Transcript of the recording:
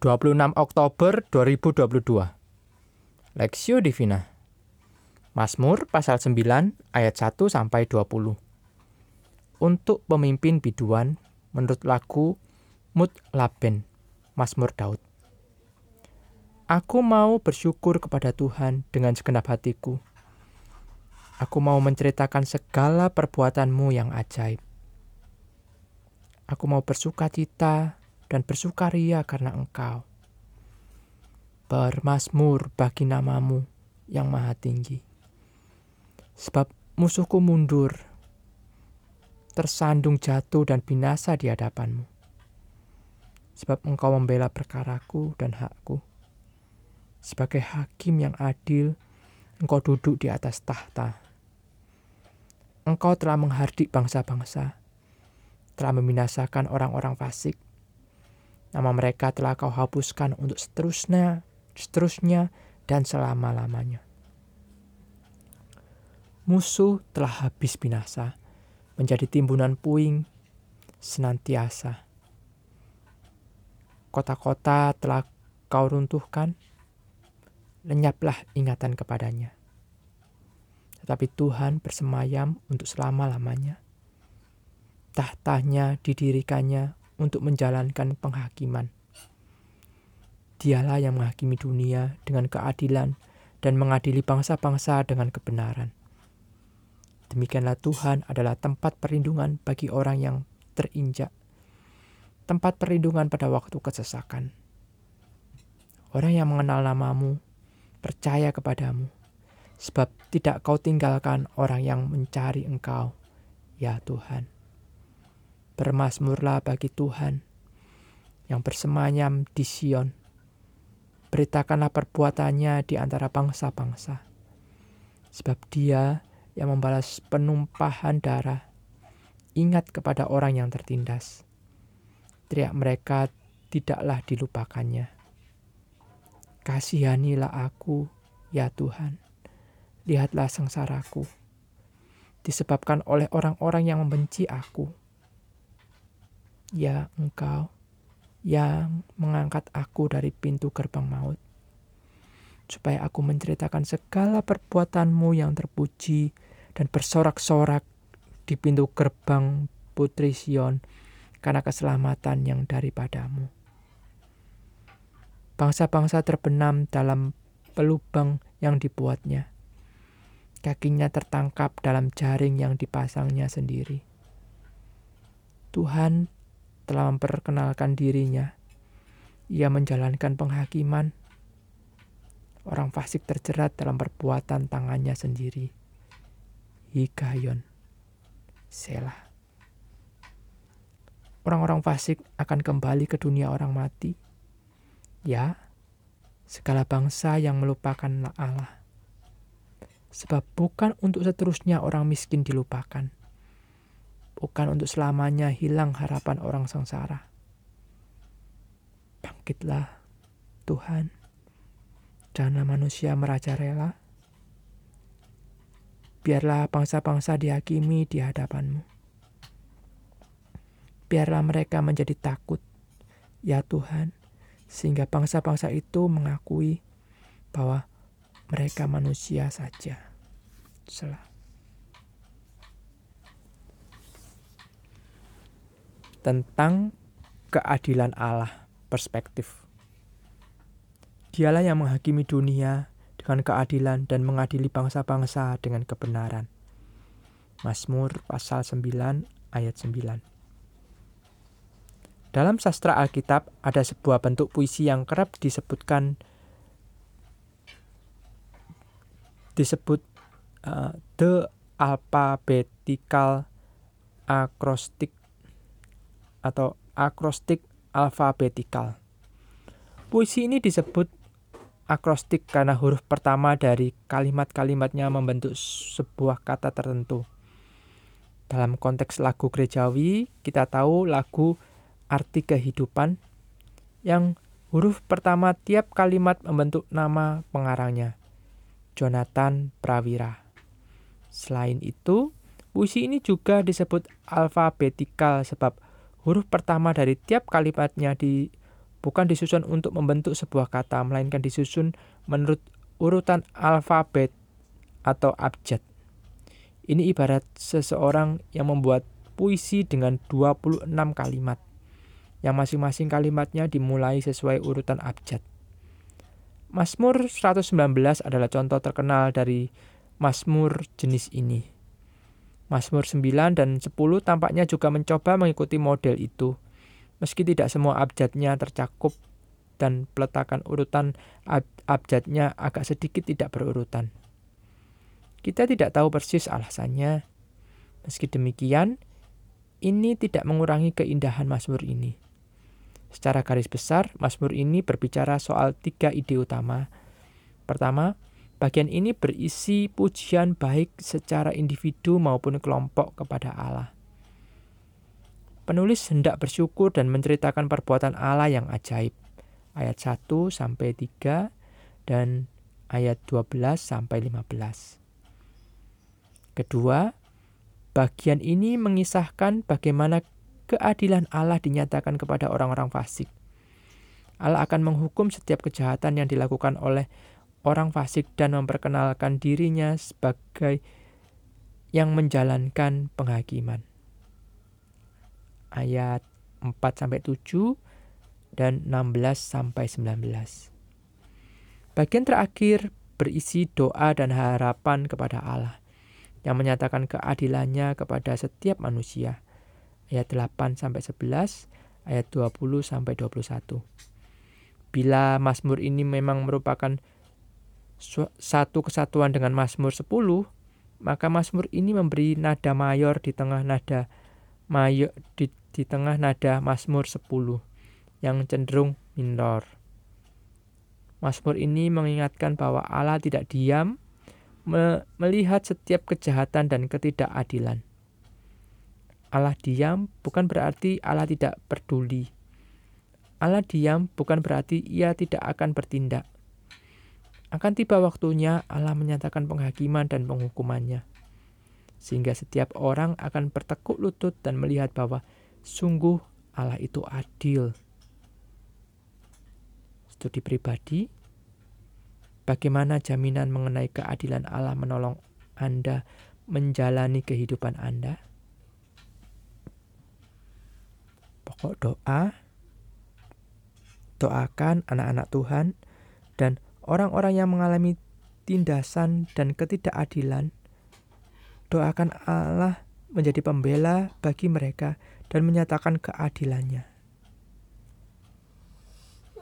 26 Oktober 2022 Lexio Divina Mazmur pasal 9 ayat 1 sampai 20 Untuk pemimpin biduan menurut lagu Mut Laben Mazmur Daud Aku mau bersyukur kepada Tuhan dengan segenap hatiku. Aku mau menceritakan segala perbuatanmu yang ajaib. Aku mau bersuka cita dan bersukaria karena engkau. Bermasmur bagi namamu yang maha tinggi. Sebab musuhku mundur, tersandung jatuh dan binasa di hadapanmu. Sebab engkau membela perkaraku dan hakku. Sebagai hakim yang adil, engkau duduk di atas tahta. Engkau telah menghardik bangsa-bangsa telah membinasakan orang-orang fasik. Nama mereka telah kau hapuskan untuk seterusnya, seterusnya dan selama-lamanya. Musuh telah habis binasa, menjadi timbunan puing senantiasa. Kota-kota telah kau runtuhkan, lenyaplah ingatan kepadanya. Tetapi Tuhan bersemayam untuk selama-lamanya tahtanya didirikannya untuk menjalankan penghakiman. Dialah yang menghakimi dunia dengan keadilan dan mengadili bangsa-bangsa dengan kebenaran. Demikianlah Tuhan adalah tempat perlindungan bagi orang yang terinjak, tempat perlindungan pada waktu kesesakan. Orang yang mengenal namamu percaya kepadamu, sebab tidak kau tinggalkan orang yang mencari engkau, ya Tuhan. Bermasmurlah bagi Tuhan yang bersemayam di Sion. Beritakanlah perbuatannya di antara bangsa-bangsa. Sebab dia yang membalas penumpahan darah. Ingat kepada orang yang tertindas. Teriak mereka tidaklah dilupakannya. Kasihanilah aku, ya Tuhan. Lihatlah sengsaraku. Disebabkan oleh orang-orang yang membenci aku Ya engkau yang mengangkat aku dari pintu gerbang maut, supaya aku menceritakan segala perbuatanmu yang terpuji dan bersorak-sorak di pintu gerbang Putri Sion karena keselamatan yang daripadamu. Bangsa-bangsa terbenam dalam pelubang yang dibuatnya. Kakinya tertangkap dalam jaring yang dipasangnya sendiri. Tuhan telah memperkenalkan dirinya. Ia menjalankan penghakiman. Orang fasik terjerat dalam perbuatan tangannya sendiri. Hikayon. Selah. Orang-orang fasik akan kembali ke dunia orang mati. Ya, segala bangsa yang melupakan Allah. Sebab bukan untuk seterusnya orang miskin dilupakan bukan untuk selamanya hilang harapan orang sengsara. Bangkitlah, Tuhan, janganlah manusia merajalela. Biarlah bangsa-bangsa dihakimi di hadapanmu. Biarlah mereka menjadi takut, ya Tuhan, sehingga bangsa-bangsa itu mengakui bahwa mereka manusia saja. Selah. Tentang keadilan Allah perspektif. Dialah yang menghakimi dunia dengan keadilan dan mengadili bangsa-bangsa dengan kebenaran. Mazmur pasal 9 ayat 9. Dalam sastra Alkitab ada sebuah bentuk puisi yang kerap disebutkan disebut uh, the alphabetical acrostic atau akrostik alfabetikal. Puisi ini disebut akrostik karena huruf pertama dari kalimat-kalimatnya membentuk sebuah kata tertentu. Dalam konteks lagu gerejawi, kita tahu lagu arti kehidupan yang huruf pertama tiap kalimat membentuk nama pengarangnya, Jonathan Prawira. Selain itu, puisi ini juga disebut alfabetikal sebab huruf pertama dari tiap kalimatnya di bukan disusun untuk membentuk sebuah kata, melainkan disusun menurut urutan alfabet atau abjad. Ini ibarat seseorang yang membuat puisi dengan 26 kalimat, yang masing-masing kalimatnya dimulai sesuai urutan abjad. Mazmur 119 adalah contoh terkenal dari Mazmur jenis ini. Mazmur 9 dan 10 tampaknya juga mencoba mengikuti model itu Meski tidak semua abjadnya tercakup dan peletakan urutan ab abjadnya agak sedikit tidak berurutan. Kita tidak tahu persis alasannya. Meski demikian, ini tidak mengurangi keindahan Mazmur ini. Secara garis besar, Mazmur ini berbicara soal tiga ide utama. Pertama, bagian ini berisi pujian baik secara individu maupun kelompok kepada Allah. Penulis hendak bersyukur dan menceritakan perbuatan Allah yang ajaib. Ayat 1 sampai 3 dan ayat 12 sampai 15. Kedua, bagian ini mengisahkan bagaimana keadilan Allah dinyatakan kepada orang-orang fasik. Allah akan menghukum setiap kejahatan yang dilakukan oleh orang fasik dan memperkenalkan dirinya sebagai yang menjalankan penghakiman ayat 4 sampai 7 dan 16 sampai 19. Bagian terakhir berisi doa dan harapan kepada Allah yang menyatakan keadilannya kepada setiap manusia. Ayat 8 sampai 11, ayat 20 sampai 21. Bila Mazmur ini memang merupakan satu kesatuan dengan Mazmur 10, maka Mazmur ini memberi nada mayor di tengah nada mayor di, di tengah nada Mazmur 10 yang cenderung minor. Mazmur ini mengingatkan bahwa Allah tidak diam me melihat setiap kejahatan dan ketidakadilan. Allah diam bukan berarti Allah tidak peduli. Allah diam bukan berarti ia tidak akan bertindak. Akan tiba waktunya Allah menyatakan penghakiman dan penghukumannya sehingga setiap orang akan bertekuk lutut dan melihat bahwa sungguh Allah itu adil. Studi pribadi, bagaimana jaminan mengenai keadilan Allah menolong Anda menjalani kehidupan Anda? Pokok doa, doakan anak-anak Tuhan dan orang-orang yang mengalami tindasan dan ketidakadilan Doakan Allah menjadi pembela bagi mereka dan menyatakan keadilannya.